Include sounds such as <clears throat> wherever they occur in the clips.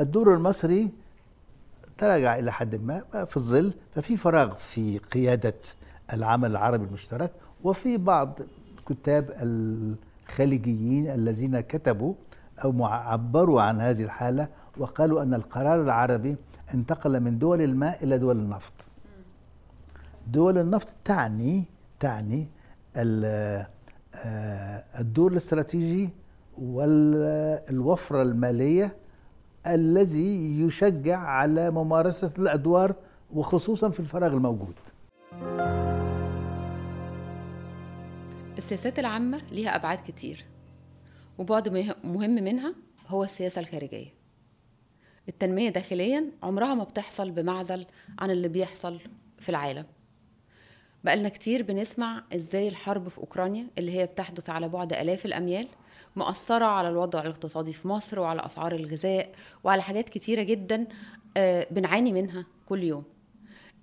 الدور المصري تراجع إلى حد ما في الظل ففي فراغ في قيادة العمل العربي المشترك وفي بعض الكتاب الخليجيين الذين كتبوا أو عبروا عن هذه الحالة وقالوا أن القرار العربي انتقل من دول الماء إلى دول النفط. دول النفط تعني تعني الدور الاستراتيجي والوفره المالية الذي يشجع على ممارسة الأدوار وخصوصا في الفراغ الموجود. السياسات العامة ليها أبعاد كتير وبعد مهم منها هو السياسة الخارجية التنمية داخليا عمرها ما بتحصل بمعزل عن اللي بيحصل في العالم بقالنا كتير بنسمع إزاي الحرب في أوكرانيا اللي هي بتحدث على بعد آلاف الأميال مؤثرة على الوضع الاقتصادي في مصر وعلى أسعار الغذاء وعلى حاجات كتيرة جدا بنعاني منها كل يوم.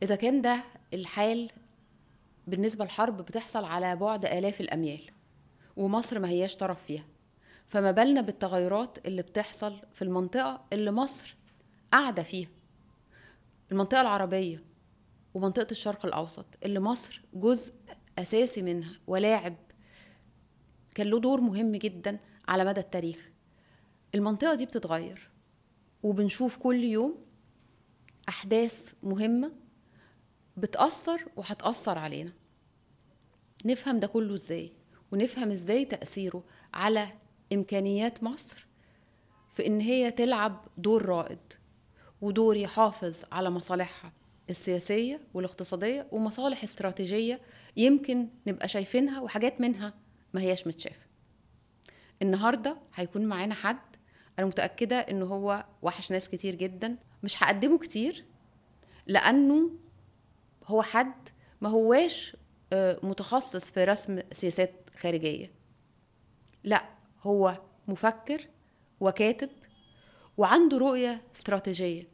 إذا كان ده الحال بالنسبة للحرب بتحصل على بعد آلاف الأميال ومصر ما هياش طرف فيها. فما بالنا بالتغيرات اللي بتحصل في المنطقة اللي مصر قاعدة فيها. المنطقة العربية ومنطقة الشرق الأوسط اللي مصر جزء أساسي منها ولاعب كان له دور مهم جدا على مدى التاريخ. المنطقة دي بتتغير وبنشوف كل يوم أحداث مهمة بتأثر وهتأثر علينا. نفهم ده كله إزاي؟ ونفهم إزاي تأثيره على إمكانيات مصر في إن هي تلعب دور رائد ودور يحافظ على مصالحها السياسية والاقتصادية ومصالح استراتيجية يمكن نبقى شايفينها وحاجات منها. ما هياش متشافة النهاردة هيكون معانا حد أنا متأكدة إن هو وحش ناس كتير جدا مش هقدمه كتير لأنه هو حد ما هواش متخصص في رسم سياسات خارجية. لا هو مفكر وكاتب وعنده رؤية استراتيجية.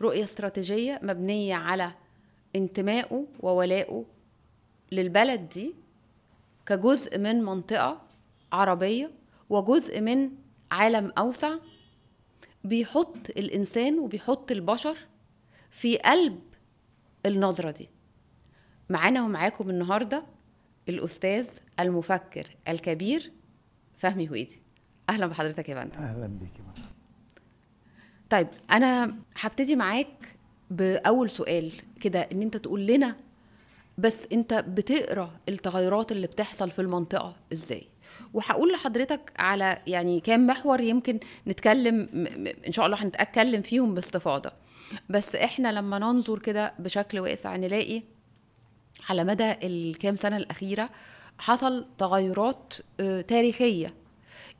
رؤية استراتيجية مبنية على انتمائه وولائه للبلد دي كجزء من منطقة عربية وجزء من عالم أوسع بيحط الإنسان وبيحط البشر في قلب النظرة دي. معانا ومعاكم النهاردة الأستاذ المفكر الكبير فهمي هويدي. أهلا بحضرتك يا فندم أهلا بيك يا. طيب أنا هبتدي معاك بأول سؤال كده إن أنت تقول لنا بس أنت بتقرأ التغيرات اللي بتحصل في المنطقة إزاي؟ وهقول لحضرتك على يعني كام محور يمكن نتكلم ان شاء الله هنتكلم فيهم باستفاضة. بس إحنا لما ننظر كده بشكل واسع نلاقي على مدى الكام سنة الأخيرة حصل تغيرات آه، تاريخية.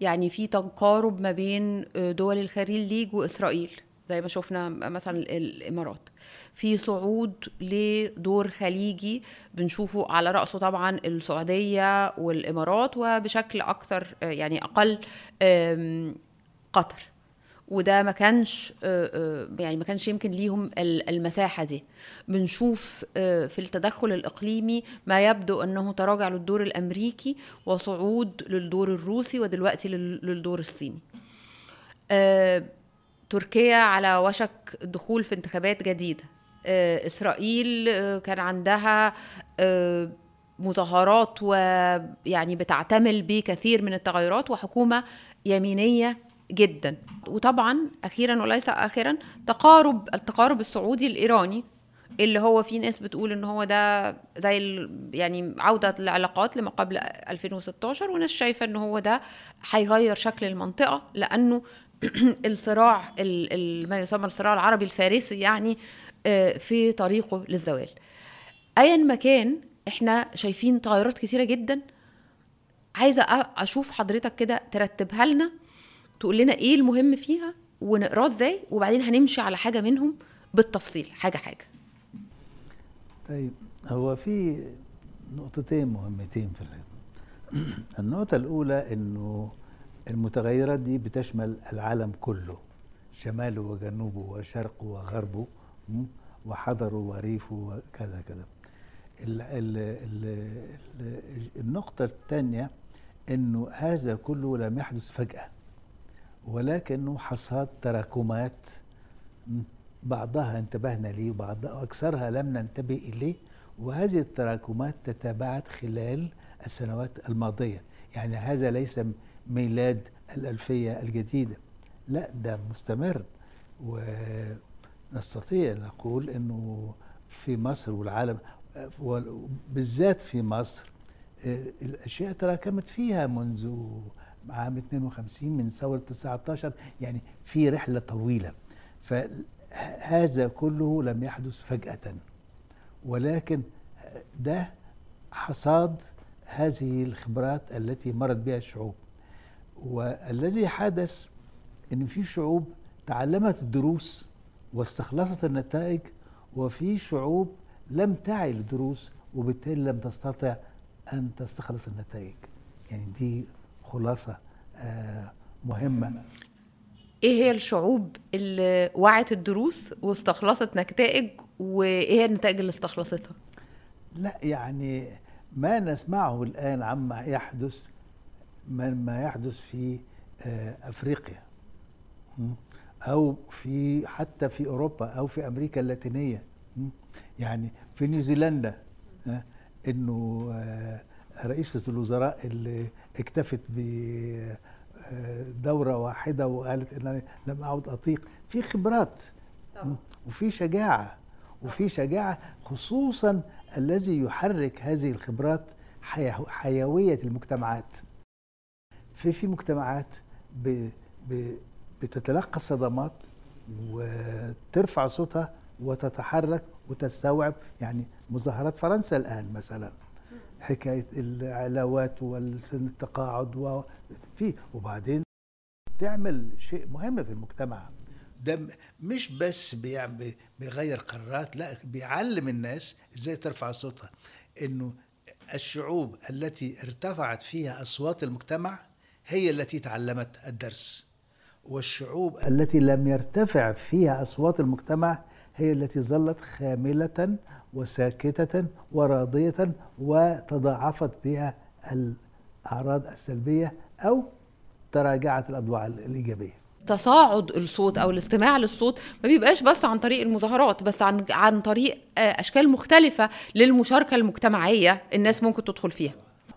يعني في تقارب ما بين آه، دول الخليج وإسرائيل زي ما شفنا مثلا الإمارات. في صعود لدور خليجي بنشوفه على رأسه طبعا السعودية والإمارات وبشكل أكثر آه، يعني آم، قطر. وده ما كانش آه، آه، يعني ما كانش يمكن ليهم ال- المساحة دي. بنشوف في التدخل الإقليمي ما يبدو أنه تراجع للدور الأمريكي وصعود للدور الروسي ودلوقتي لل- للدور الصيني. تركيا على وشك الدخول في انتخابات جديدة. إسرائيل آه، كان عندها آه، مظاهرات ويعني بتعتمل بكثير من التغيرات وحكومة يمينية جدا. وطبعا أخيرا وليس اخرا تقارب التقارب السعودي الإيراني اللي هو في ناس بتقول إن هو ده زي يعني عودة العلاقات لما قبل 2016 وناس شايفة إن هو ده هيغير شكل المنطقة لأنه <clears throat> الصراع ال- ال- ما يسمى الصراع العربي الفارسي يعني آه، في طريقه للزوال. ايا ما كان إحنا شايفين تغيرات كثيرة جدا. عايزة أشوف حضرتك كده ترتبها لنا تقول لنا إيه المهم فيها ونقراه إزاي وبعدين هنمشي على حاجة منهم بالتفصيل حاجة حاجة. طيب هو في نقطتين مهمتين في العلم <clears throat> النقطة الأولى إنه المتغيرات دي بتشمل العالم كله شماله وجنوبه وشرقه وغربه. م? وحضره وريفه وكذا كذا. ال ال ال ال النقطة الثانية إنه هذا كله لم يحدث فجأة ولكنه حصاد تراكمات بعضها انتبهنا ليه وبعض أكثرها لم ننتبه إليه وهذه التراكمات تتابعت خلال السنوات الماضية. يعني هذا ليس ميلاد الألفية الجديدة لا ده مستمر. ونستطيع أن نقول أنه في مصر والعالم بالذات في مصر آه، الأشياء تراكمت فيها منذ عام 52 من ثورة 19 يعني في رحلة طويلة. فهذا كله لم يحدث فجأة. ولكن ده حصاد هذه الخبرات التي مرت بها الشعوب. والذي حدث إن في شعوب تعلمت الدروس واستخلصت النتائج وفي شعوب لم تعي الدروس وبالتالي لم تستطع أن تستخلص النتائج. يعني دي خلاصة آه، مهمة. إيه هي الشعوب اللي وعت الدروس واستخلصت نتائج وإيه هي النتائج اللي استخلصتها؟ لا يعني ما نسمعه الآن عما يحدث ما يحدث في آه، أفريقيا. أو في حتى في أوروبا أو في أمريكا اللاتينية. يعني في نيوزيلندا إنه آه، رئيسة الوزراء اللي اكتفت بدورة واحدة وقالت إن لم أعد أطيق. في خبرات. وفي شجاعة. وفي شجاعة خصوصا الذي يحرك هذه الخبرات حيوية المجتمعات. في في مجتمعات ب ب بتتلقى الصدمات وترفع صوتها وتتحرك وتستوعب يعني مظاهرات فرنسا الآن مثلا. حكاية العلاوات والسن التقاعد وفي وبعدين تعمل شيء مهم في المجتمع. ده مش بس بيغير قرارات لا بيعلم الناس إزاي ترفع صوتها. إنه الشعوب التي ارتفعت فيها أصوات المجتمع هي التي تعلمت الدرس. والشعوب التي لم يرتفع فيها أصوات المجتمع هي التي ظلت خاملة وساكتة وراضية وتضاعفت بها الأعراض السلبية أو تراجعت الأضواء الإيجابية. تصاعد الصوت أو الاستماع للصوت ما بيبقاش بس عن طريق المظاهرات بس عن عن طريق آه، أشكال مختلفة للمشاركة المجتمعية الناس ممكن تدخل فيها.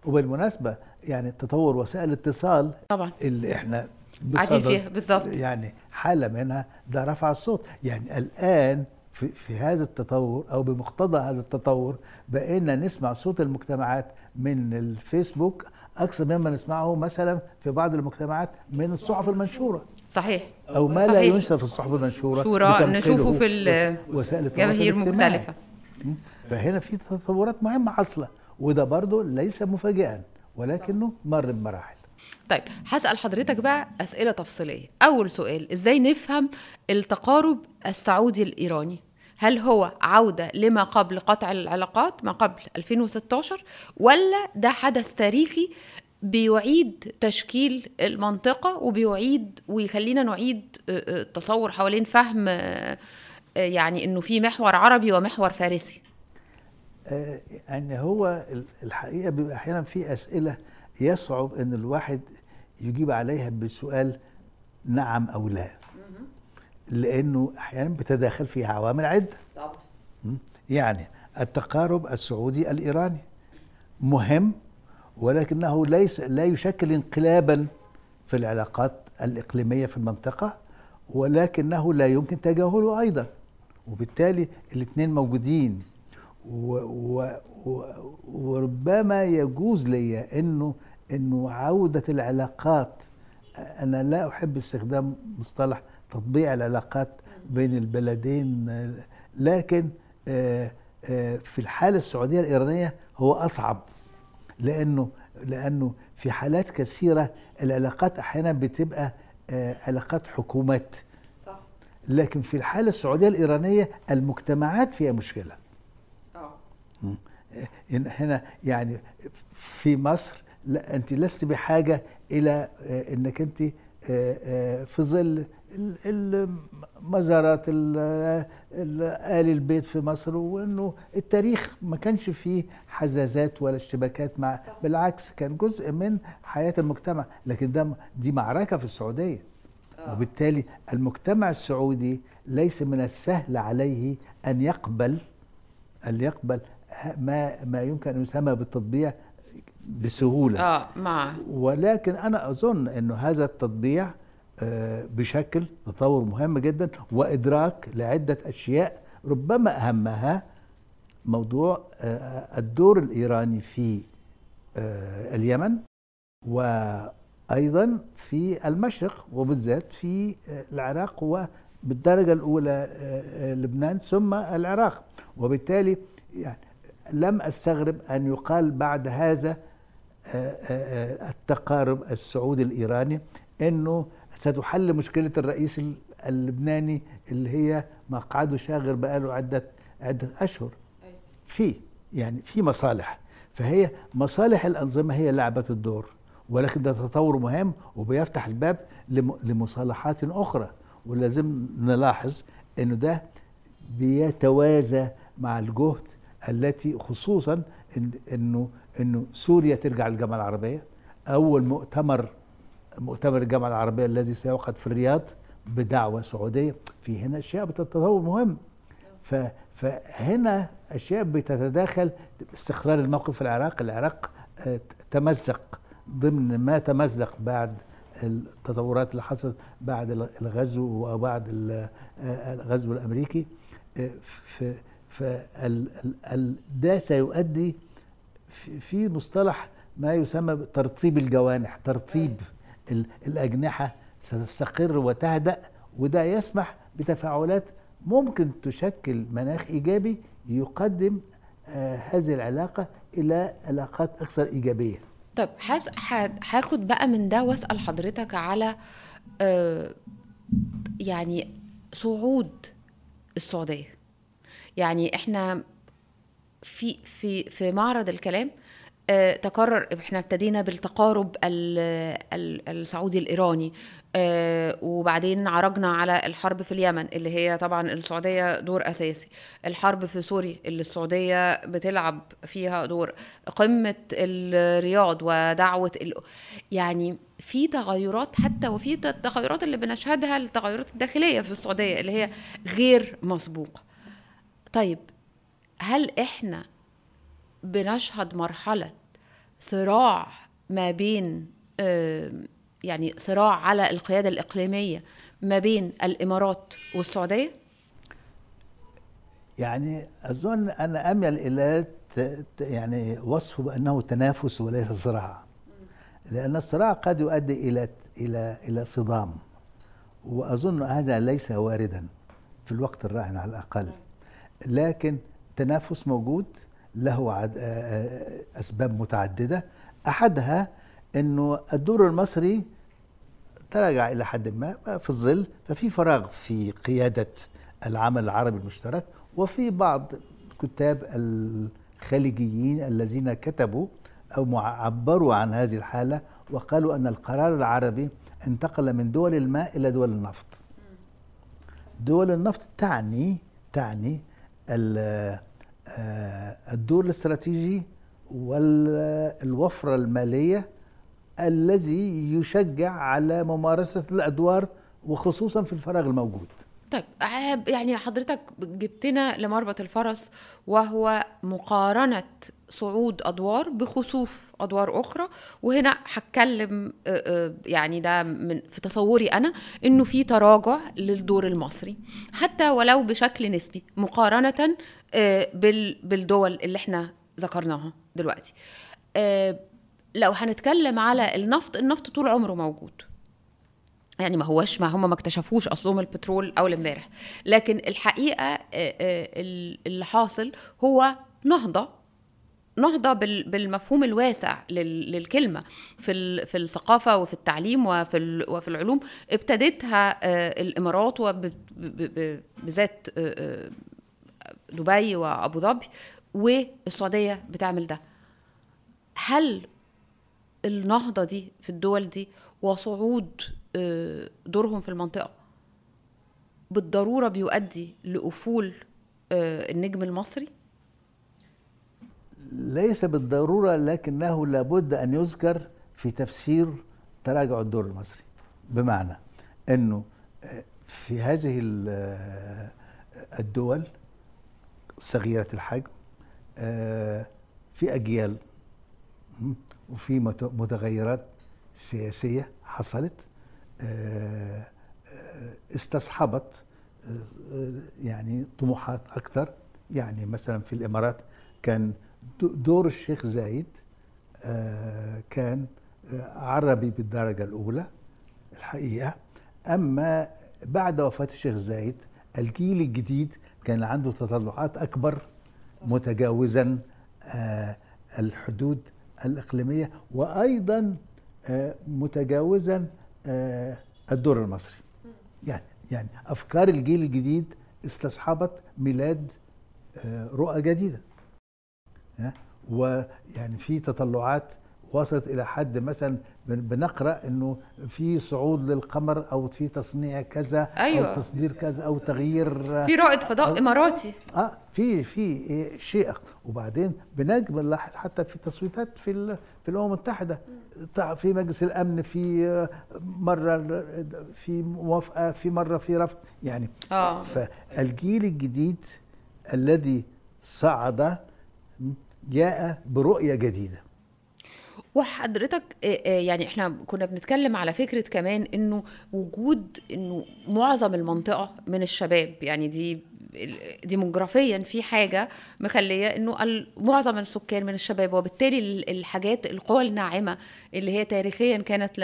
وبالمناسبة يعني تطور وسائل الاتصال طبعا. اللي إحنا قاعدين فيها بالظبط يعني حالة منها ده رفع الصوت. يعني الآن في, في هذا التطور أو بمقتضى هذا التطور بقينا نسمع صوت المجتمعات من الفيسبوك أكثر مما نسمعه مثلا في بعض المجتمعات من الصحف المنشورة. صحيح. أو ما صحيح. لا ينشر في الصحف المنشورة شورى نشوفه في وسائل التواصل الاجتماعي. مختلفة. فهنا في تطورات مهمة حاصله وده برضه ليس مفاجئا ولكنه مر بمراحل. طيب هسأل حضرتك بقى أسئلة تفصيلية. أول سؤال إزاي نفهم التقارب السعودي الإيراني؟ هل هو عودة لما قبل قطع العلاقات ما قبل 2016 ولا ده حدث تاريخي بيعيد تشكيل المنطقة وبيعيد ويخلينا نعيد التصور حوالين فهم يعني إنه في محور عربي ومحور فارسي؟ يعني هو الحقيقة بيبقى أحيانا في أسئلة يصعب إن الواحد يجيب عليها بسؤال نعم أو لا. لأنه أحيانا بتداخل فيها عوامل عدة. يعني التقارب السعودي الإيراني مهم ولكنه ليس لا يشكل انقلابا في العلاقات الإقليمية في المنطقة ولكنه لا يمكن تجاهله أيضا. وبالتالي الاثنين موجودين. و و و وربما يجوز لي إنه إنه عودة العلاقات أنا لا أحب استخدام مصطلح تطبيع العلاقات بين البلدين لكن آه، آه، في الحالة السعودية الإيرانية هو أصعب لأنه لأنه في حالات كثيرة العلاقات أحيانا بتبقى آه، علاقات حكومات. لكن في الحالة السعودية الإيرانية المجتمعات فيها مشكلة. آه. هنا يعني في مصر لا انت لست بحاجة إلى آه، إنك انت آه، آه، في ظل المزارات آل البيت في مصر وإنه التاريخ ما كانش فيه حزازات ولا اشتباكات مع بالعكس كان جزء من حياة المجتمع لكن ده دي معركة في السعودية. وبالتالي المجتمع السعودي ليس من السهل عليه أن يقبل أن يقبل ما ما يمكن أن يسمى بالتطبيع بسهولة. آه مع ولكن أنا أظن إنه هذا التطبيع آه، بشكل تطور مهم جدا وإدراك لعدة أشياء ربما أهمها موضوع آه، الدور الإيراني في آه، اليمن وأيضا في المشرق وبالذات في العراق وبالدرجة الأولى لبنان ثم العراق. وبالتالي يعني لم أستغرب أن يقال بعد هذا التقارب السعودي الإيراني إنه ستحل مشكلة الرئيس اللبناني اللي هي مقعده شاغر بقاله عدة عدة أشهر. في يعني في مصالح. فهي مصالح الأنظمة هي لعبة الدور ولكن ده تطور مهم وبيفتح الباب لم- لمصالحات أخرى. ولازم نلاحظ أنه ده بيتوازى مع الجهد التي خصوصا انه إنه سوريا ترجع للجامعة العربية. أول مؤتمر مؤتمر الجامعة العربية الذي سيعقد في الرياض بدعوة سعودية. في هنا اشياء بتتطور مهم. فهنا اشياء بتتداخل استقرار الموقف في العراق. العراق آه، تمزق ضمن ما تمزق بعد التطورات اللي حصلت بعد الغزو وبعد آه، الغزو الأمريكي. آه، ف فال- ال- ال- ده سيؤدي في مصطلح ما يسمى بترطيب الجوانح ترطيب ال- الأجنحة ستستقر وتهدأ وده يسمح بتفاعلات ممكن تشكل مناخ إيجابي يقدم آه هذه العلاقة إلى علاقات أكثر إيجابية. طب هاخد بقى من ده واسأل حضرتك على آه، يعني صعود السعودية. يعني إحنا في في في معرض الكلام آه، تقرر إحنا ابتدينا بالتقارب ال- ال- السعودي الإيراني آه، وبعدين عرجنا على الحرب في اليمن اللي هي طبعا السعودية دور أساسي. الحرب في سوريا اللي السعودية بتلعب فيها دور. قمة الرياض ودعوة ال... يعني في تغيرات حتى وفي التغيرات اللي بنشهدها التغيرات الداخلية في السعودية اللي هي غير مسبوقة. طيب هل إحنا بنشهد مرحلة صراع ما بين يعني صراع على القيادة الإقليمية ما بين الإمارات والسعودية؟ يعني أميل إلى ت- ت- يعني وصفه بأنه تنافس وليس صراع. لأن الصراع قد يؤدي إلى إلى إلى صدام. وأظن هذا ليس واردا في الوقت الراهن على الأقل. لكن تنافس موجود له عد- آه، آه، أسباب متعددة. أحدها أنه الدور المصري تراجع إلى حد ما في الظل ففي فراغ في قيادة العمل العربي المشترك وفي بعض الكتاب الخليجيين الذين كتبوا مع- عبروا عن هذه الحالة وقالوا أن القرار العربي انتقل من دول الماء إلى دول النفط. دول النفط تعني تعني الدور الاستراتيجي والوفرة المالية الذي يشجع على ممارسة الأدوار وخصوصا في الفراغ الموجود. طيب يعني حضرتك جبتنا لمربط الفرس وهو مقارنة صعود أدوار بخسوف أدوار أخرى. وهنا هتكلم آه، آه، يعني ده من في تصوري أنا إنه في تراجع للدور المصري. حتى ولو بشكل نسبي مقارنة آه، بال- بالدول اللي إحنا ذكرناها دلوقتي. لو هنتكلم على النفط النفط طول عمره موجود. يعني ما هوش ما هم ما اكتشفوش أصلهم البترول أول امبارح. لكن الحقيقة آه، آه، ال- اللي حاصل هو نهضة بال- بالمفهوم الواسع لل- للكلمة في في الثقافة وفي التعليم وفي وفي العلوم. ابتدتها آه، الإمارات وبذات دبي وأبو ظبي والسعودية بتعمل ده. هل النهضة دي في الدول دي وصعود دورهم في المنطقة. بالضرورة بيؤدي لأفول آه، النجم المصري؟ ليس بالضرورة لكنه لابد أن يذكر في تفسير تراجع الدور المصري. بمعنى إنه آه، في هذه ال- آه، الدول صغيرة الحجم آه، في أجيال م، وفي مت- متغيرات سياسية حصلت. آه، آه، استصحبت يعني طموحات أكثر. يعني مثلا في الإمارات كان دو- دور الشيخ زايد كان عربي بالدرجة الأولى الحقيقة. أما بعد وفاة الشيخ زايد الجيل الجديد كان عنده تطلعات أكبر متجاوزا الحدود الإقليمية وأيضا آه، متجاوزا الدور المصري يعني يعني أفكار الجيل الجديد استصحبت ميلاد آه، رؤى جديدة ها؟ ويعني في تطلعات وصلت إلى حد مثلا بنقرأ إنه في صعود للقمر أو في تصنيع كذا أيوة. أو تصدير كذا أو تغيير في رائد فضاء إماراتي. آه في في شيء. وبعدين بنجم نلاحظ حتى في تصويتات في في الأمم المتحدة. في مجلس الأمن في آه، مره في موافقة في مرة في رفض. يعني آه. فالجيل الجديد الذي صعد جاء برؤية جديدة. وحضرتك آه، آه، يعني إحنا كنا بنتكلم على فكرة كمان إنه وجود إنه معظم المنطقة من الشباب يعني دي ديموغرافيا في حاجة مخلية إنه معظم السكان من الشباب وبالتالي ال- الحاجات القوى الناعمة اللي هي تاريخيا كانت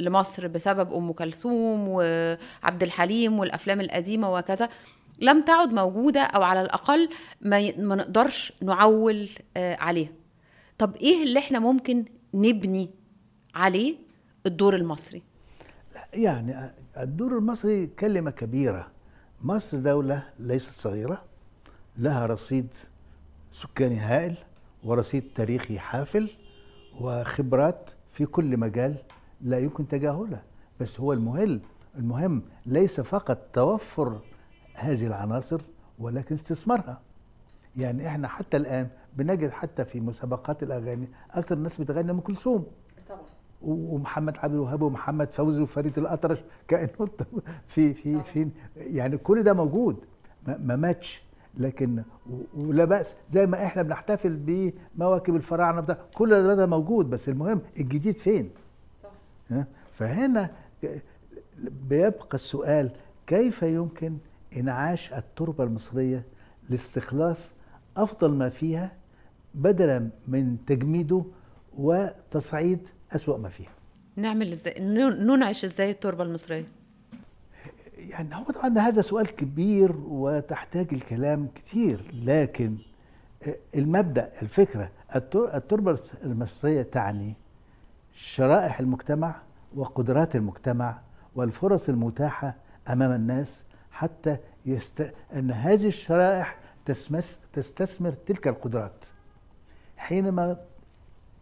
لمصر, بسبب أم كلثوم وعبد الحليم والأفلام القديمة وكذا لم تعد موجودة أو على الأقل ما نقدرش نعول آه، عليها. طب إيه اللي إحنا ممكن نبني عليه الدور المصري. يعني الدور المصري كلمة كبيرة. مصر دولة ليست صغيرة لها رصيد سكاني هائل ورصيد تاريخي حافل وخبرات في كل مجال لا يمكن تجاهلها. بس هو المهم المهم ليس فقط توفر هذه العناصر ولكن استثمارها. يعني إحنا حتى الآن بنجد حتى في مسابقات الأغاني. أكثر الناس بتغني أم كلثوم. طبعا. ومحمد عبد الوهاب ومحمد فوزي وفريد الأطرش. <laughs> كأنه في في في يعني كل ده موجود. ما ما ماتش. لكن ولا بأس. زي ما إحنا بنحتفل بمواكب الفراعنة بتاع كل ده, ده موجود. بس المهم الجديد فين؟ صح. فهنا بيبقى السؤال كيف يمكن إنعاش التربة المصرية لاستخلاص أفضل ما فيها بدلا من تجميده وتصعيد أسوأ ما فيها. نعمل إزاي؟ ننعش إزاي التربة المصرية؟ يعني هو طبعا هذا سؤال كبير وتحتاج الكلام كتير لكن المبدأ الفكرة التر- التربة المصرية تعني شرائح المجتمع وقدرات المجتمع والفرص المتاحة أمام الناس حتى يست... أن هذه الشرائح تسمس... تستثمر تلك القدرات. حينما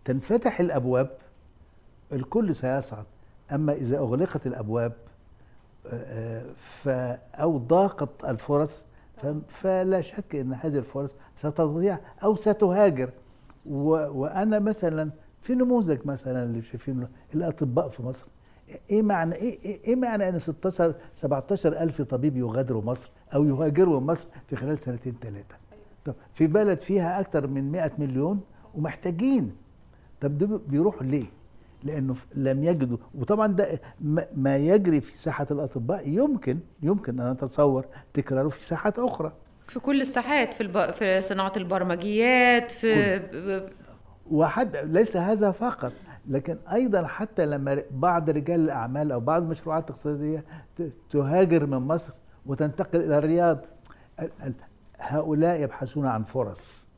تنفتح الأبواب الكل سيصعد. أما إذا أغلقت الأبواب آه، ف أو ضاقت الفرص ف- فلا شك إن هذه الفرص ستضيع أو ستهاجر. وأنا مثلا في نموذج مثلا اللي شايفينه الأطباء في مصر. إيه معنى إيه إيه, إيه معنى أن 16 17 ألف طبيب يغادروا مصر أو يهاجروا مصر في خلال سنتين ثلاثة طب في بلد فيها أكثر من 100 مليون ومحتاجين. طب دول بيروحوا ليه؟ لأنه لم يجدوا. وطبعا ده ما- يجري في ساحة الأطباء. يمكن يمكن ان نتصور تكراره في ساحات أخرى. في كل الساحات في الب... في صناعة البرمجيات في ب- وحد ليس هذا فقط لكن أيضا حتى لما بعض رجال الأعمال أو بعض المشروعات الاقتصاديه تهاجر من مصر وتنتقل إلى الرياض ال- ال- هؤلاء يبحثون عن فرص.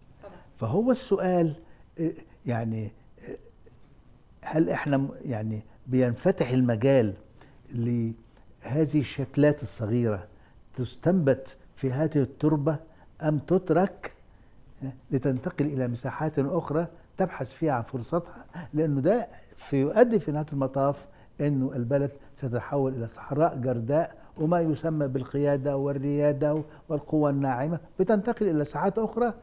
فهو السؤال إيه، يعني إيه، هل إحنا يعني بينفتح المجال لهذه الشتلات الصغيرة تستنبت في هذه التربة أم تترك لتنتقل إلى مساحات أخرى تبحث فيها عن فرصتها؟ لأنه ده في يؤدي في نهاية المطاف إنه البلد ستتحول إلى صحراء جرداء وما يسمى بالقيادة والريادة والقوى الناعمة. بتنتقل إلى ساحات أخرى.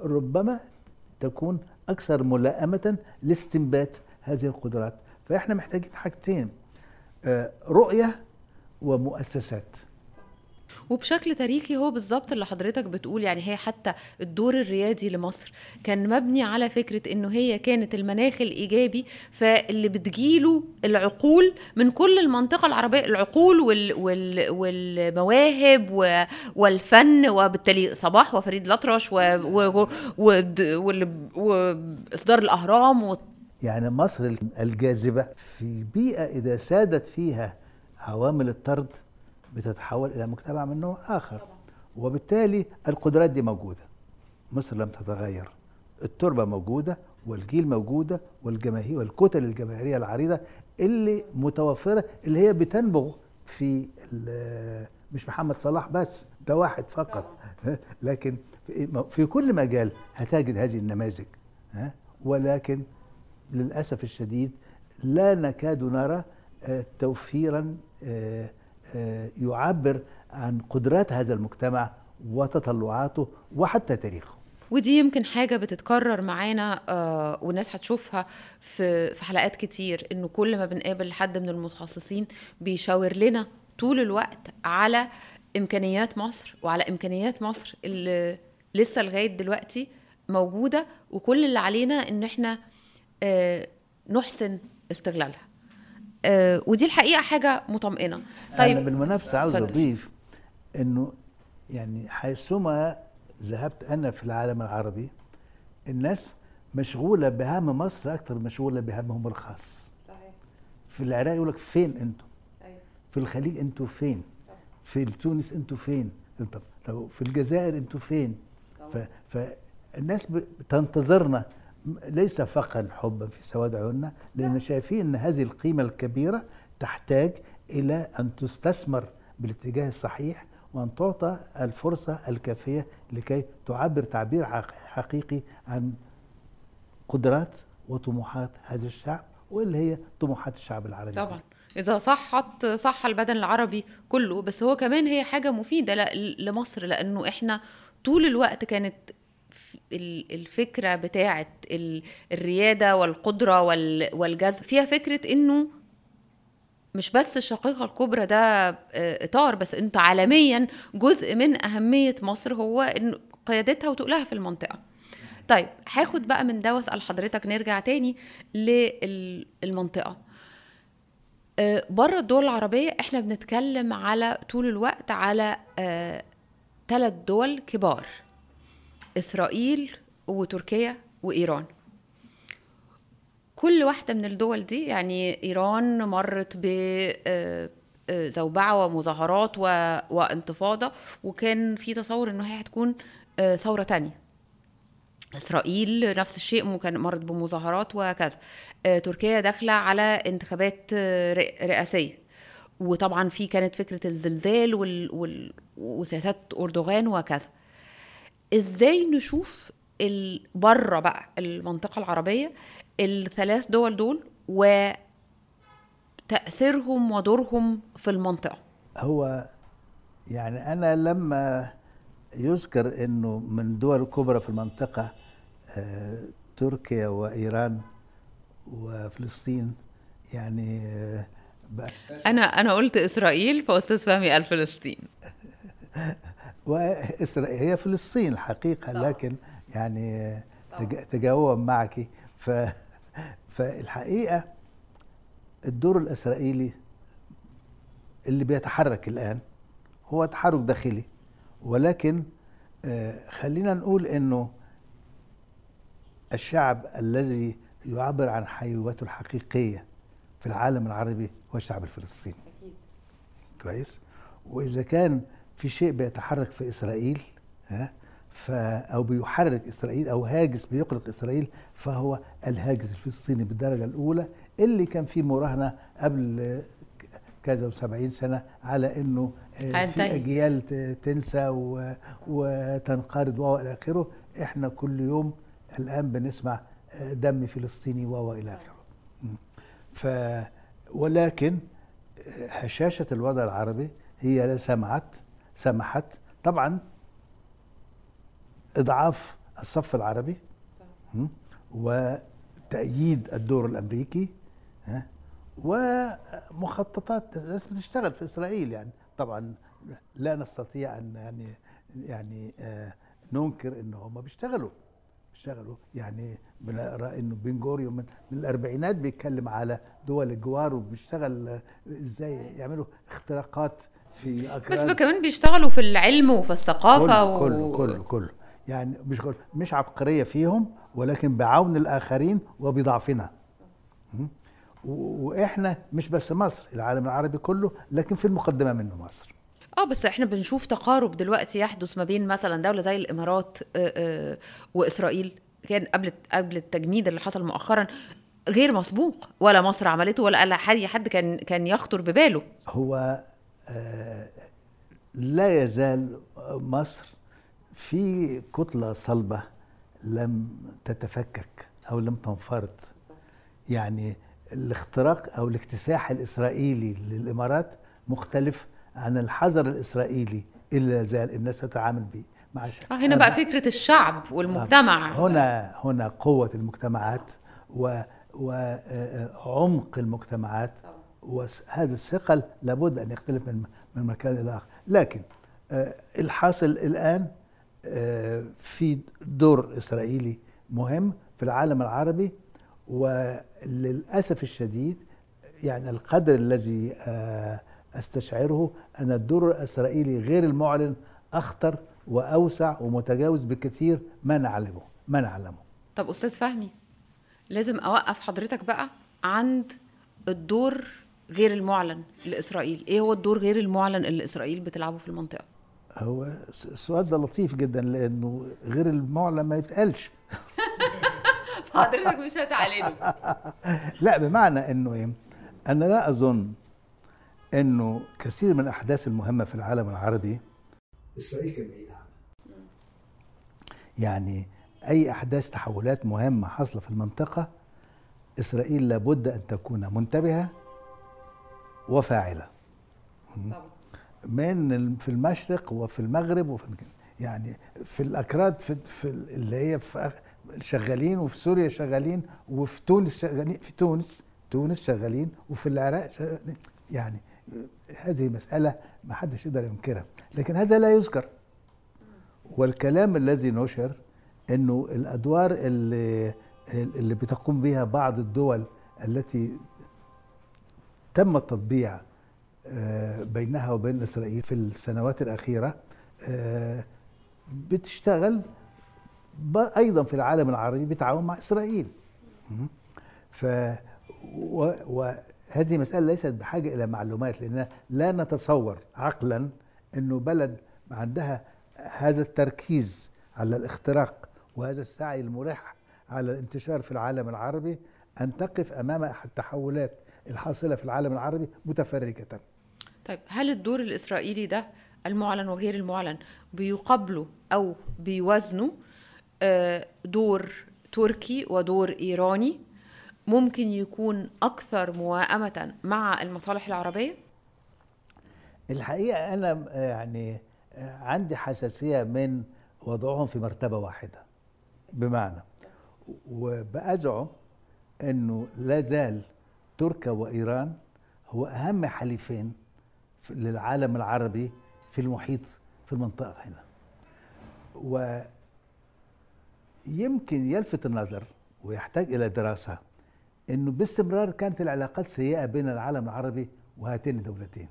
ربما تكون أكثر ملائمة لاستنبات هذه القدرات. فإحنا محتاجين حاجتين آه، رؤية ومؤسسات. وبشكل تاريخي هو بالظبط اللي حضرتك بتقول يعني هي حتى الدور الريادي لمصر كان مبني على فكرة إنه هي كانت المناخ الإيجابي فاللي بتجيله العقول من كل المنطقة العربية العقول وال وال والمواهب والفن وبالتالي صباح وفريد الأطرش وإصدار الأهرام و- يعني مصر الجاذبة في بيئة إذا سادت فيها عوامل الطرد بتتحول إلى مجتمع من نوع آخر. وبالتالي القدرات دي موجودة. مصر لم تتغير. التربة موجودة والجيل موجودة والجماهير والكتل الجماهيرية العريضة اللي متوفرة اللي هي بتنبغ في مش محمد صلاح بس ده واحد فقط. <laughs> لكن في- كل مجال هتجد هذه النماذج؟ ولكن للأسف الشديد لا نكاد نرى آه، توفيرا آه، يعبر عن قدرات هذا المجتمع وتطلعاته وحتى تاريخه. ودي يمكن حاجة بتتكرر معانا آه والناس هتشوفها في حلقات كتير إنه كل ما بنقابل حد من المتخصصين بيشاور لنا طول الوقت على إمكانيات مصر وعلى إمكانيات مصر اللي لسه لغاية دلوقتي موجودة وكل اللي علينا إن إحنا آه نحسن استغلالها. آه ودي الحقيقة حاجة مطمئنة. طيب أنا بالمنافسة عاوز اتفضل. أضيف أنه يعني حيثما ذهبت أنا في العالم العربي الناس مشغولة بهم مصر أكثر مشغولة بهمهم الخاص. في العراق يقول لك فين أنتم؟ في الخليج أنتم فين؟ في تونس أنتم فين؟ طب طب في الجزائر أنتم فين؟ ف فالناس بتنتظرنا ليس فقط حبا في سواد عيوننا لأن شايفين أن هذه القيمة الكبيرة تحتاج إلى أن تستثمر بالاتجاه الصحيح وأن تعطى الفرصة الكافية لكي تعبر تعبير حق- حقيقي عن قدرات وطموحات هذا الشعب واللي هي طموحات الشعب العربي. طبعا. إذا صحت صح البدن العربي كله بس هو كمان هي حاجة مفيدة لمصر لأنه إحنا طول الوقت كانت الفكرة بتاعه ال- الريادة والقدرة وال- والجذب. فيها فكرة إنه مش بس الشقيقة الكبرى ده آه، إطار بس أنت عالميا جزء من أهمية مصر هو إن قيادتها وتقلها في المنطقة. طيب هاخد بقى من ده واسأل حضرتك نرجع تاني للمنطقة. بره الدول العربية إحنا بنتكلم على طول الوقت على ثلاث دول كبار. إسرائيل وتركيا وإيران. كل واحدة من الدول دي يعني إيران مرت ب آه، آه، زوبعة ومظاهرات و... وانتفاضة وكان في تصور إنه هي هتكون آه، ثورة تانية. إسرائيل نفس الشيء ممكن مرت بمظاهرات وكذا. تركيا داخلة على انتخابات رئ- رئاسية. وطبعا في كانت فكرة الزلزال وال... وال... وسياسات أردوغان وكذا. إزاي نشوف بره بقى المنطقة العربية الثلاث دول دول وتأثيرهم ودورهم في المنطقة؟ هو يعني أنا لما يذكر أنه من الدول الكبرى في المنطقة آه، تركيا وإيران وفلسطين يعني آه، بقى أنا أنا قلت إسرائيل فاستاذ فهمي قال فلسطين. <laughs> وإسرائيل هي فلسطين الحقيقة لكن يعني تج- تجاوبا معك. ف فالحقيقة الدور الإسرائيلي اللي بيتحرك الآن هو تحرك داخلي. ولكن آه، خلينا نقول إنه الشعب الذي يعبر عن حيوته الحقيقية في العالم العربي هو الشعب الفلسطيني. كويس؟ وإذا كان في شيء بيتحرك في إسرائيل ها ف أو بيحرك إسرائيل أو هاجس بيقلق إسرائيل فهو الهاجس الفلسطيني بالدرجة الأولى اللي كان فيه مراهنة قبل كذا وسبعين سنة على إنه آه، في. أجيال تنسى و- وتنقرض والى آخره إحنا كل يوم الآن بنسمع آه، دم فلسطيني والى آخره م. ف ولكن هشاشة الوضع العربي هي لا سمعت سمحت طبعا إضعاف الصف العربي م? وتأييد الدور الأمريكي؟ ومخططات ناس بتشتغل في إسرائيل يعني طبعا لا نستطيع أن يعني يعني آه، ننكر ان هم بيشتغلوا بيشتغلوا يعني بنقرا إنه بن من, من الأربعينات بيتكلم على دول الجوار وبيشتغل آه، إزاي يعملوا اختراقات في بس اكراد كمان بيشتغلوا في العلم وفي الثقافة كله و... كله كله كله يعني مش كله مش عبقرية فيهم ولكن بعون الآخرين وبضعفنا. وإحنا مش بس مصر العالم العربي كله لكن في المقدمة منه مصر. آه بس إحنا بنشوف تقارب دلوقتي يحدث ما بين مثلا دولة زي الإمارات آه، آه، وإسرائيل. كان قبل قبل التجميد اللي حصل مؤخرا غير مسبوق ولا مصر عملته ولا أي حد حد كان كان يخطر بباله. هو لا يزال مصر في كتلة صلبة لم تتفكك أو لم تنفرط. يعني الاختراق أو الاكتساح الإسرائيلي للإمارات مختلف عن الحذر الإسرائيلي اللي لا زال الناس تتعامل به مع الشعب. آه هنا بقى فكرة الشعب والمجتمع. هنا هنا قوة المجتمعات و وعمق المجتمعات. وهذا الثقل لابد أن يختلف من من مكان إلى آخر. لكن آه، الحاصل الآن آه، في دور إسرائيلي مهم في العالم العربي وللأسف الشديد يعني القدر الذي آه، أستشعره أن الدور الإسرائيلي غير المعلن أخطر وأوسع ومتجاوز بكثير ما نعلمه ما نعلمه. طب أستاذ فهمي لازم أوقف حضرتك بقى عند الدور غير المعلن لإسرائيل. إيه هو الدور غير المعلن اللي إسرائيل بتلعبه في المنطقة؟ هو السؤال ده لطيف جدا لأنه غير المعلن ما يتقالش. <laughs> حضرتك مش هتعلنه. <laughs> لا بمعنى إنه إيه؟ أنا لا أظن إنه كثير من الأحداث المهمة في العالم العربي إسرائيل كان بعيد عنها يعني أي أحداث تحولات مهمة حاصلة في المنطقة إسرائيل لابد أن تكون منتبهة وفاعلة. من في المشرق وفي المغرب وفي يعني في الأكراد في, في ال- اللي هي في شغالين وفي سوريا شغالين وفي تونس شغالين في تونس تونس شغالين وفي العراق شغالين يعني هذه مسألة ما حدش يقدر ينكرها. لكن هذا لا يذكر. والكلام الذي نشر إنه الأدوار اللي اللي بتقوم بها بعض الدول التي تم التطبيع آه، بينها وبين إسرائيل في السنوات الأخيرة آه، بتشتغل أيضا في العالم العربي بالتعاون مع إسرائيل? ف و- وهذه مسألة ليست بحاجة إلى معلومات لأن لا نتصور عقلا انه بلد عندها هذا التركيز على الاختراق وهذا السعي الملح على الانتشار في العالم العربي أن تقف أمام التحولات الحاصلة في العالم العربي متفرجه طيب هل الدور الإسرائيلي ده المعلن وغير المعلن بيقابله أو بيوازنوا آه، دور تركي ودور إيراني ممكن يكون أكثر موائمه مع المصالح العربية؟ الحقيقة أنا آه، يعني آه، عندي حساسية من وضعهم في مرتبة واحدة. بمعنى وبأزعم إنه لا زال تركيا وإيران هو أهم حليفين في- للعالم العربي في المحيط في المنطقة هنا. ويمكن يلفت النظر ويحتاج إلى دراسة إنه باستمرار كانت العلاقات سيئة بين العالم العربي وهاتين الدولتين.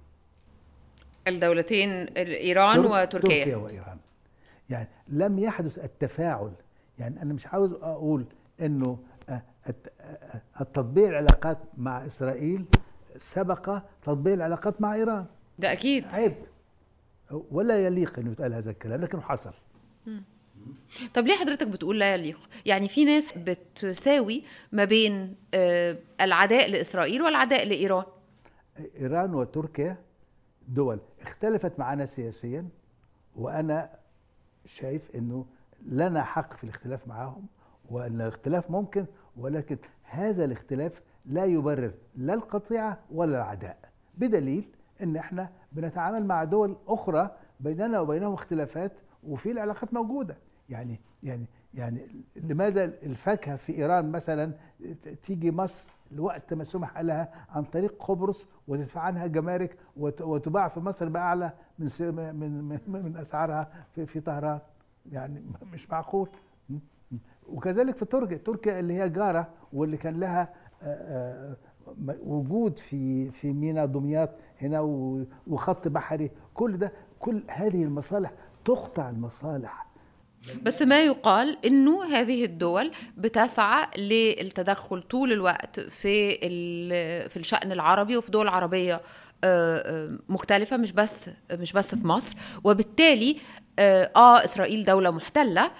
الدولتين إيران تر- وتركيا. تركيا وإيران. يعني لم يحدث التفاعل. يعني أنا مش عاوز أقول إنه الت- آه، التطبيع العلاقات مع إسرائيل سبق تطبيع العلاقات مع إيران. ده أكيد. عيب. ولا يليق إنه يتقال هذا الكلام لكنه حصل. طب ليه حضرتك بتقول لا يليق؟ يعني في ناس بتساوي ما بين آه، العداء لإسرائيل والعداء لإيران. إيران وتركيا دول اختلفت معنا سياسيا وأنا شايف إنه لنا حق في الاختلاف معهم وإن الاختلاف ممكن ولكن هذا الاختلاف لا يبرر لا القطيعة ولا العداء. بدليل إن إحنا بنتعامل مع دول أخرى بيننا وبينهم اختلافات وفي العلاقات موجودة. يعني يعني يعني لماذا الفاكهة في إيران مثلا تيجي مصر الوقت ما سمح لها عن طريق قبرص وتدفع عنها جمارك وت- وتباع في مصر بأعلى من من من, أسعارها في, في طهران؟ يعني مش معقول. وكذلك في تركيا. تركيا اللي هي جارة واللي كان لها آه، آه، وجود في في ميناء دمياط هنا وخط بحري. كل ده كل هذه المصالح تقطع المصالح. بس ما يقال إنه هذه الدول بتسعى للتدخل طول الوقت في في الشأن العربي وفي دول عربية آه، مختلفة مش بس مش بس في مصر. وبالتالي آه إسرائيل دولة محتلة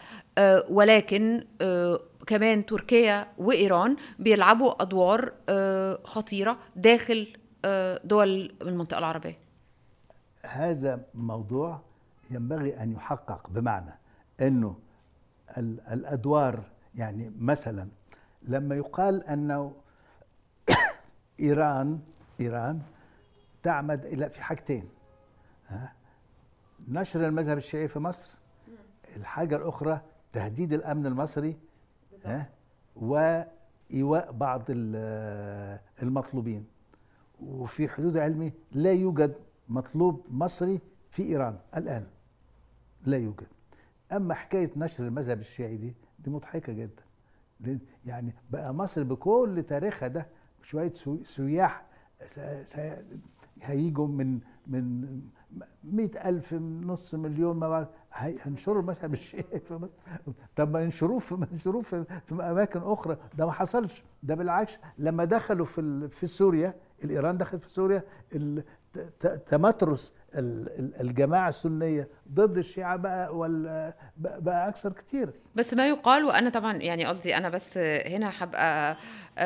ولكن آه، كمان تركيا وإيران بيلعبوا أدوار آه، خطيرة داخل آه، دول المنطقة العربية. هذا موضوع ينبغي أن يحقق بمعنى أنه ال- الأدوار يعني مثلا لما يقال أنه <coughs> إيران إيران تعمد إلى في حاجتين نشر المذهب الشيعي في مصر الحاجة الأخرى تهديد الأمن المصري ها وإيواء بعض ال- المطلوبين. وفي حدود علمي لا يوجد مطلوب مصري في إيران الآن. لا يوجد. أما حكاية نشر المذهب الشيعي دي دي مضحكة جدا. يعني بقى مصر بكل تاريخها ده شوية سياح هيجوا من من مئة ألف نص مليون ما هينشروا المذهب <laughs> الشيعي في مصر. طب ما ينشروه في ما ينشروه في, أماكن أخرى. ده ما حصلش. ده بالعكس لما دخلوا في في سوريا الإيران دخلت في سوريا تمترس ال- ال- الجماعة السنية ضد الشيعة بقى وال بقى أكثر كتير. بس ما يقال وأنا طبعا يعني قصدي أنا بس هنا هبقى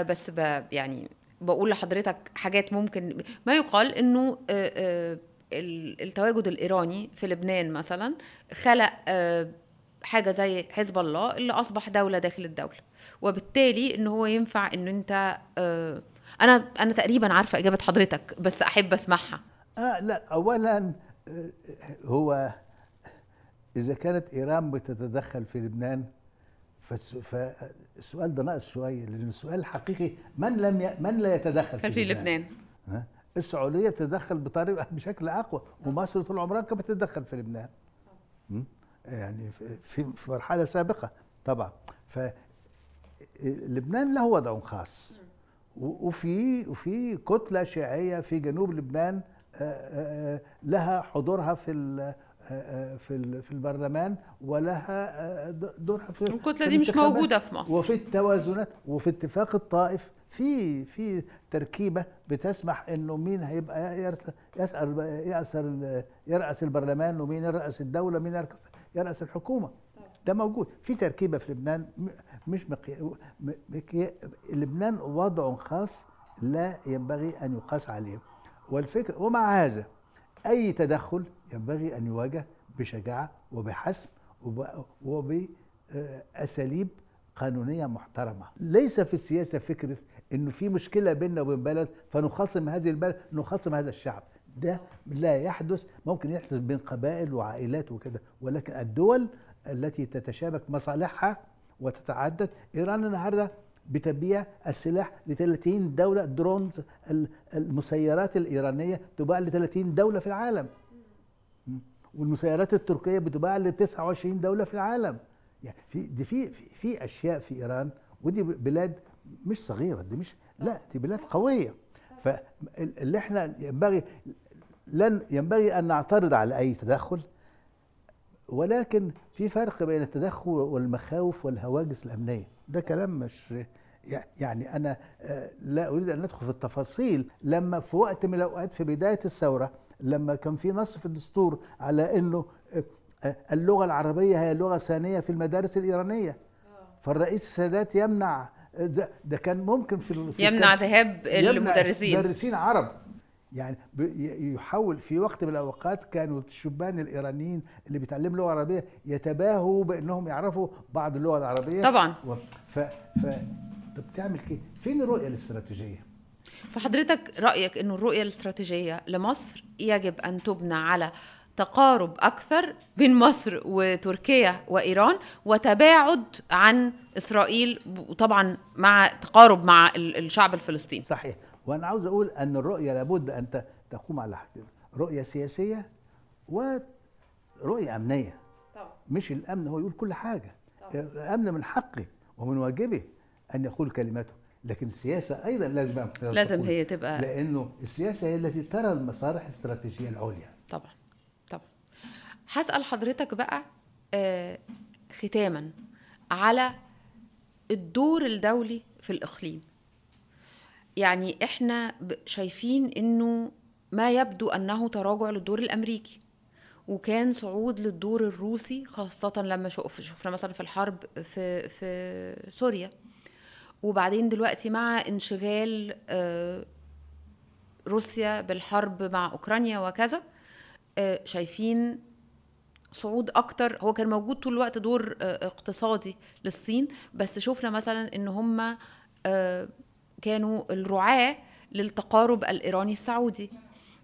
بس يعني بقول لحضرتك حاجات ممكن ما يقال إنه آه، آه، ال- التواجد الإيراني في لبنان مثلا خلق آه، حاجة زي حزب الله اللي أصبح دولة داخل الدولة وبالتالي إن هو ينفع إن أنت أنا أنا تقريبا عارفة إجابة حضرتك بس أحب أسمعها. آه لا اولا هو إذا كانت إيران بتتدخل في لبنان فالسؤال ده ناقص شوية لأن السؤال الحقيقي من لم ي... من لا يتدخل في, في لبنان؟ ها؟ السعودية بتتدخل بطريقه بشكل أقوى ومصر طول عمرها كانت بتتدخل في لبنان? يعني في- في مرحلة سابقة طبعا. ف لبنان له وضع خاص. وفي وفي كتلة شيعية في جنوب لبنان لها حضورها في في ال- في البرلمان ولها آه، دورها في الكتله في دي مش. موجودة في مصر. وفي التوازنات وفي اتفاق الطائف. في في تركيبة بتسمح إنه مين هيبقى يسأل يسال يرأس البرلمان ومين يرأس الدولة مين يرأس يرأس الحكومة. ده موجود. في تركيبة في لبنان مش مقيا م- مقيا لبنان وضع خاص لا ينبغي أن يقاس عليه. والفكرة ومع هذا أي تدخل ينبغي أن يواجه بشجاعة وبحسم وب- وبأساليب قانونية محترمة. ليس في السياسة فكرة إنه في مشكلة بيننا وبين بلد فنخاصم هذه البلد نخاصم هذا الشعب. ده لا يحدث ممكن يحدث بين قبائل وعائلات وكده. ولكن الدول التي تتشابك مصالحها وتتعدد إيران النهارده بتبيع السلاح ل 30 دولة درونز ال- المسيرات الإيرانية تباع ل 30 دولة في العالم. والمسيرات التركية بتباع ل 29 دولة في العالم. يعني في دي في في, أشياء في إيران ودي بلاد مش صغيرة دي مش لا دي بلاد قوية. فاللي إحنا ينبغي لن ينبغي أن نعترض على أي تدخل ولكن في فرق بين التدخل والمخاوف والهواجس الأمنية. ده كلام مش يعني أنا آه، لا أريد أن ندخل في التفاصيل. لما في وقت من الأوقات في بداية الثورة لما كان في نص في الدستور على إنه آه، آه، اللغة العربية هي لغة ثانية في المدارس الإيرانية. فالرئيس السادات يمنع ده كان ممكن في يمنع ذهاب المدرسين. مدرسين عرب. يعني ب- ي- يحول في وقت من الأوقات كانوا الشبان الإيرانيين اللي بيتعلموا لغة عربية يتباهوا بأنهم يعرفوا بعض اللغة العربية. طبعا. و... ف... ف... طب تعمل كده. فين الرؤية الاستراتيجية؟ فحضرتك رأيك إنه الرؤية الاستراتيجية لمصر يجب أن تبنى على تقارب أكثر بين مصر وتركيا وإيران وتباعد عن إسرائيل وطبعا مع تقارب مع ال- الشعب الفلسطيني. صحيح. وأنا عاوز أقول أن الرؤية لابد أن تقوم على حاجتين رؤية سياسية ورؤية أمنية. طبعا. مش الأمن هو يقول كل حاجة. الأمن من حقه ومن واجبه أن يقول كلمته. لكن السياسة أيضا لازم لازم. هي تبقى لأنه السياسة هي التي ترى المصالح الاستراتيجية العليا. طبعا طبعا. هسأل حضرتك بقى آه، ختاما على الدور الدولي في الإقليم. يعني إحنا شايفين إنه ما يبدو أنه تراجع للدور الأمريكي وكان صعود للدور الروسي خاصة لما شوف شفنا مثلا في الحرب في في سوريا. وبعدين دلوقتي مع انشغال آه، روسيا بالحرب مع أوكرانيا وكذا آه، شايفين صعود أكتر. هو كان موجود طول الوقت دور آه، اقتصادي للصين بس شفنا مثلا إن هم كانوا الرعاة للتقارب الإيراني السعودي.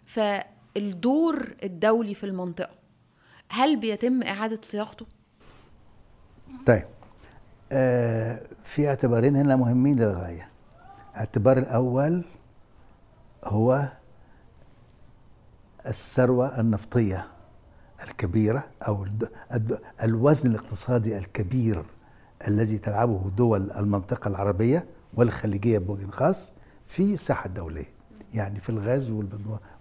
فالدور الدولي في المنطقة هل بيتم إعادة صياغته؟ طيب. في اعتبارين هنا مهمين للغاية. الاعتبار الأول هو الكبيرة أو الد- الد- الوزن الاقتصادي الكبير الذي تلعبه دول المنطقة العربية والخليجية بوجه خاص في الساحة الدولية. يعني في الغاز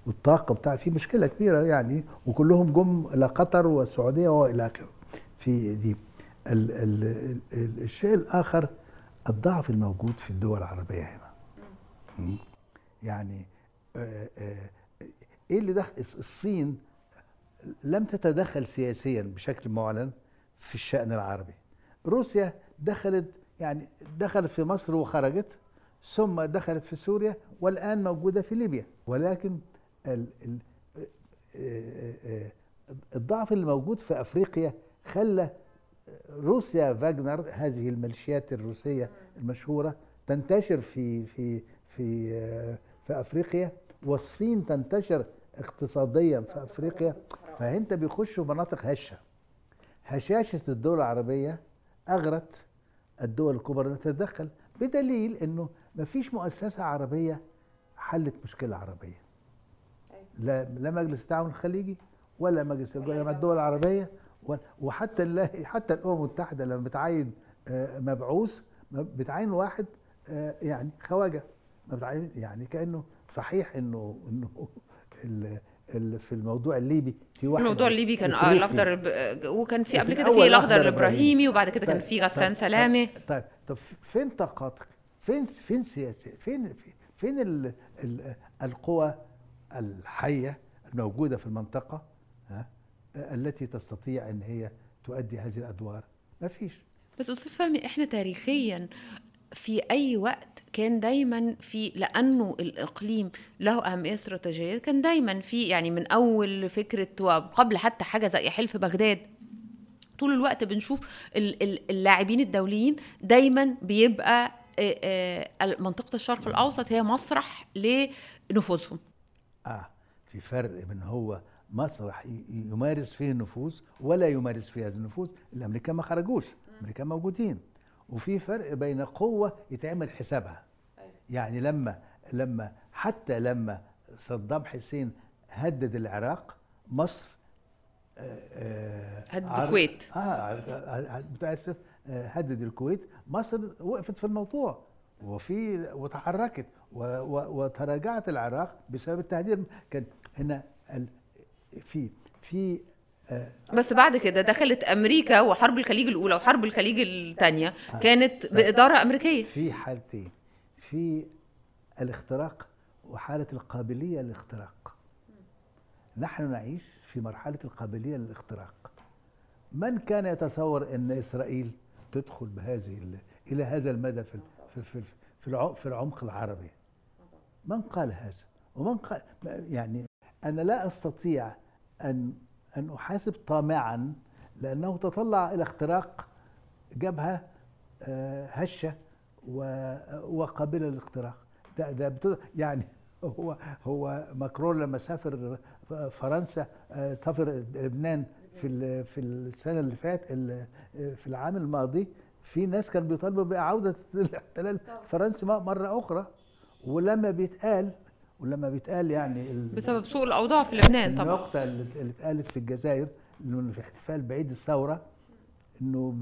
والطاقة بتاع في مشكلة كبيرة يعني وكلهم جم إلى قطر والسعودية وإلى آخره. في دي ال ال ال الشيء الآخر الضعف الموجود في الدول العربية هنا. يعني آه، آه، إيه اللي دخل؟ الصين لم تتدخل سياسيا بشكل معلن في الشأن العربي. روسيا دخلت يعني دخلت في مصر وخرجت ثم دخلت في سوريا والآن موجودة في ليبيا. ولكن ال ال آه، الضعف اللي موجود في أفريقيا خلى روسيا فاجنر هذه الميليشيات الروسية المشهورة تنتشر في في في آه، في أفريقيا والصين تنتشر اقتصاديا في أفريقيا. فأنت بيخشوا مناطق هشة. هشاشة الدول العربية أغرت الدول الكبرى أن تتدخل بدليل أنه ما فيش مؤسسة عربية حلت مشكلة عربية. لا لا مجلس التعاون الخليجي ولا مجلس الدول العربية و- وحتى الله حتى الأمم المتحدة لما بتعين آه، مبعوث بتعين واحد آه، يعني خواجة ما بتعين يعني كأنه صحيح ال- ال- في الموضوع الليبي في واحد الموضوع الليبي كان إفريقي. الأخضر وكان في قبل كده في الأخضر. الابراهيمي وبعد كده كان طيب، في غسان طيب، سلامة طيب طيب, طب فين طاقاتك؟ فين فين سياسة؟ فين فين ال ال القوى الحية الموجودة في المنطقة ها التي تستطيع أن هي تؤدي هذه الأدوار؟ ما فيش. بس أستاذ فهمي إحنا تاريخيا في أي وقت كان دايما في لأنه الإقليم له أهمية استراتيجية كان دايما في يعني من أول فكرة وقبل حتى حاجة زي حلف بغداد. طول الوقت بنشوف ال- ال- اللاعبين الدوليين دايما بيبقى منطقة الشرق الأوسط هي مسرح لنفوذهم. آه في فرق بين هو مسرح يمارس فيه النفوذ ولا يمارس فيه هذا النفوذ الامريكان ما خرجوش. الامريكان موجودين. وفي فرق بين قوة يتعمل حسابها. يعني لما لما حتى لما صدام حسين هدد العراق مصر آه، آه، هدد الكويت. آه ع- متأسف آه، هدد الكويت. مصر وقفت في الموضوع. وفي وتحركت. وتراجعت العراق بسبب التهديد. كان هنا في في آه، بس بعد كده دخلت أمريكا وحرب الخليج الأولى وحرب الخليج الثانية. كانت بإدارة أمريكية. في حالتين. في الاختراق وحالة القابلية للاختراق. نحن نعيش في مرحلة القابلية للاختراق. من كان يتصور أن إسرائيل تدخل بهذه ال- إلى هذا المدى في في في العمق العربي؟ من قال هذا؟ ومن قال يعني أنا لا أستطيع أن أن أحاسب طامعا لأنه تطلع إلى اختراق جبهة آه، هشة وقابلة للاختراق. ده ده يعني <laughs> هو هو ماكرون لما سافر فرنسا آه، سافر لبنان في في السنة اللي فات ال- في العام الماضي في ناس كانوا بيطالبوا باعاده الاحتلال الفرنسي مرة أخرى ولما بيتقال ولما بيتقال يعني بسبب سوء الأوضاع في لبنان طبعا النقطة اللي اتقالت في الجزائر إنه في احتفال بعيد الثورة إنه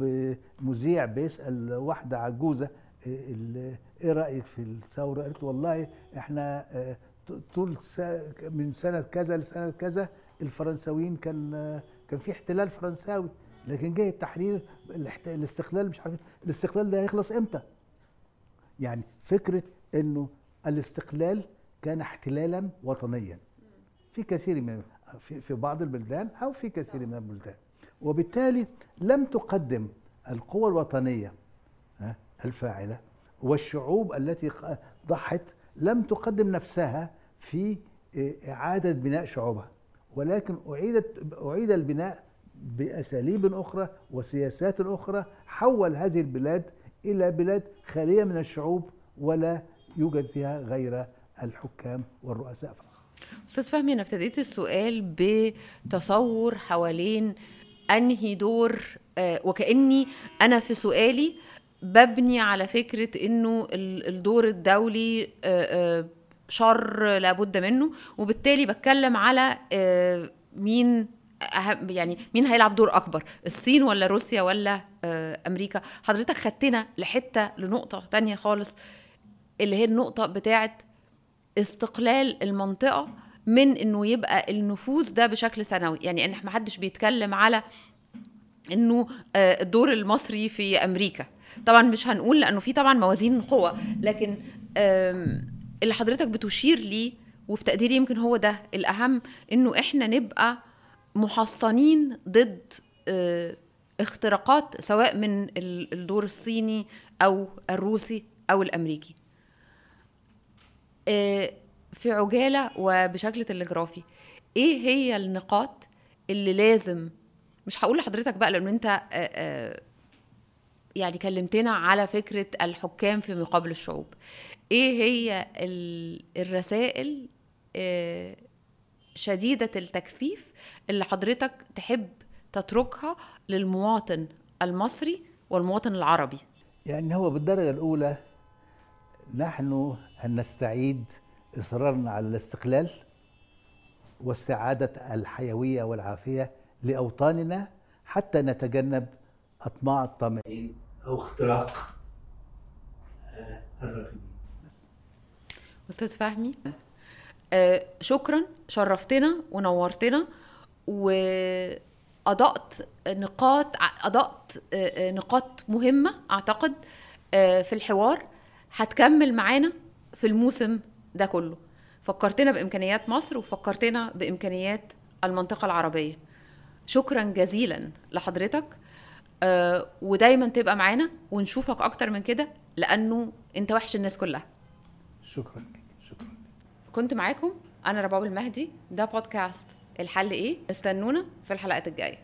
مذيع بيسأل واحدة عجوزة إيه إيه رأيك في الثورة؟ قالت والله إحنا آه، طول من سنة كذا لسنة كذا الفرنساويين كان آه، كان في احتلال فرنساوي لكن جاي التحرير الاستقلال مش عارف الاستقلال ده هيخلص إمتى؟ يعني فكرة إنه الاستقلال كان احتلالا وطنيا. في كثير من في بعض البلدان أو في كثير من البلدان. وبالتالي لم تقدم القوى الوطنية الفاعلة والشعوب التي ضحت لم تقدم نفسها في إيه، إعادة بناء شعوبها. ولكن أعيدت أعيد البناء بأساليب أخرى وسياسات أخرى حول هذه البلاد إلى بلاد خالية من الشعوب ولا يوجد فيها غير الحكام والرؤساء فقط. أستاذ فهمي أنا ابتديت السؤال بتصور حوالين أنهي دور آه، وكأني أنا في سؤالي ببني على فكرة إنه ال- الدور الدولي آه، آه، شر لابد منه وبالتالي بتكلم على مين أهم يعني مين هيلعب دور أكبر الصين ولا روسيا ولا أمريكا؟ حضرتك خدتنا لحتة لنقطة تانية خالص اللي هي النقطة بتاعت استقلال المنطقة من إنه يبقى النفوذ ده بشكل سنوي. يعني إن ما حدش بيتكلم على إنه آه، الدور المصري في أمريكا. طبعا مش هنقول لأنه في طبعا موازين قوى لكن اللي حضرتك بتشير ليه وفي تقديري يمكن هو ده الأهم إنه إحنا نبقى محصنين ضد آه، اختراقات سواء من ال- الدور الصيني أو الروسي أو الأمريكي. في عجالة وبشكل تلغرافي. إيه هي النقاط اللي لازم مش هقول لحضرتك بقى لأن أنت آه، آه، يعني كلمتنا على فكرة الحكام في مقابل الشعوب. إيه هي ال- الرسائل آه، شديدة التكثيف اللي حضرتك تحب تتركها للمواطن المصري والمواطن العربي؟ يعني هو بالدرجة الأولى نحن أن نستعيد إصرارنا على الاستقلال والسعادة الحيوية والعافية لأوطاننا حتى نتجنب أطماع الطامعين أو اختراق آه، الراغبين أستاذ فهمي آه شكرا شرفتنا ونورتنا وأضأت نقاط أضأت آه نقاط مهمة أعتقد آه في الحوار. هتكمل معانا في الموسم ده كله. فكرتنا بإمكانيات مصر وفكرتنا بإمكانيات المنطقة العربية. شكرا جزيلا لحضرتك آه ودايما تبقى معانا ونشوفك أكتر من كده لأنه أنت وحش الناس كلها. شكرا. شكرا. كنت معاكم أنا رباب المهدي. ده بودكاست الحل إيه؟ استنونا في الحلقات الجاية.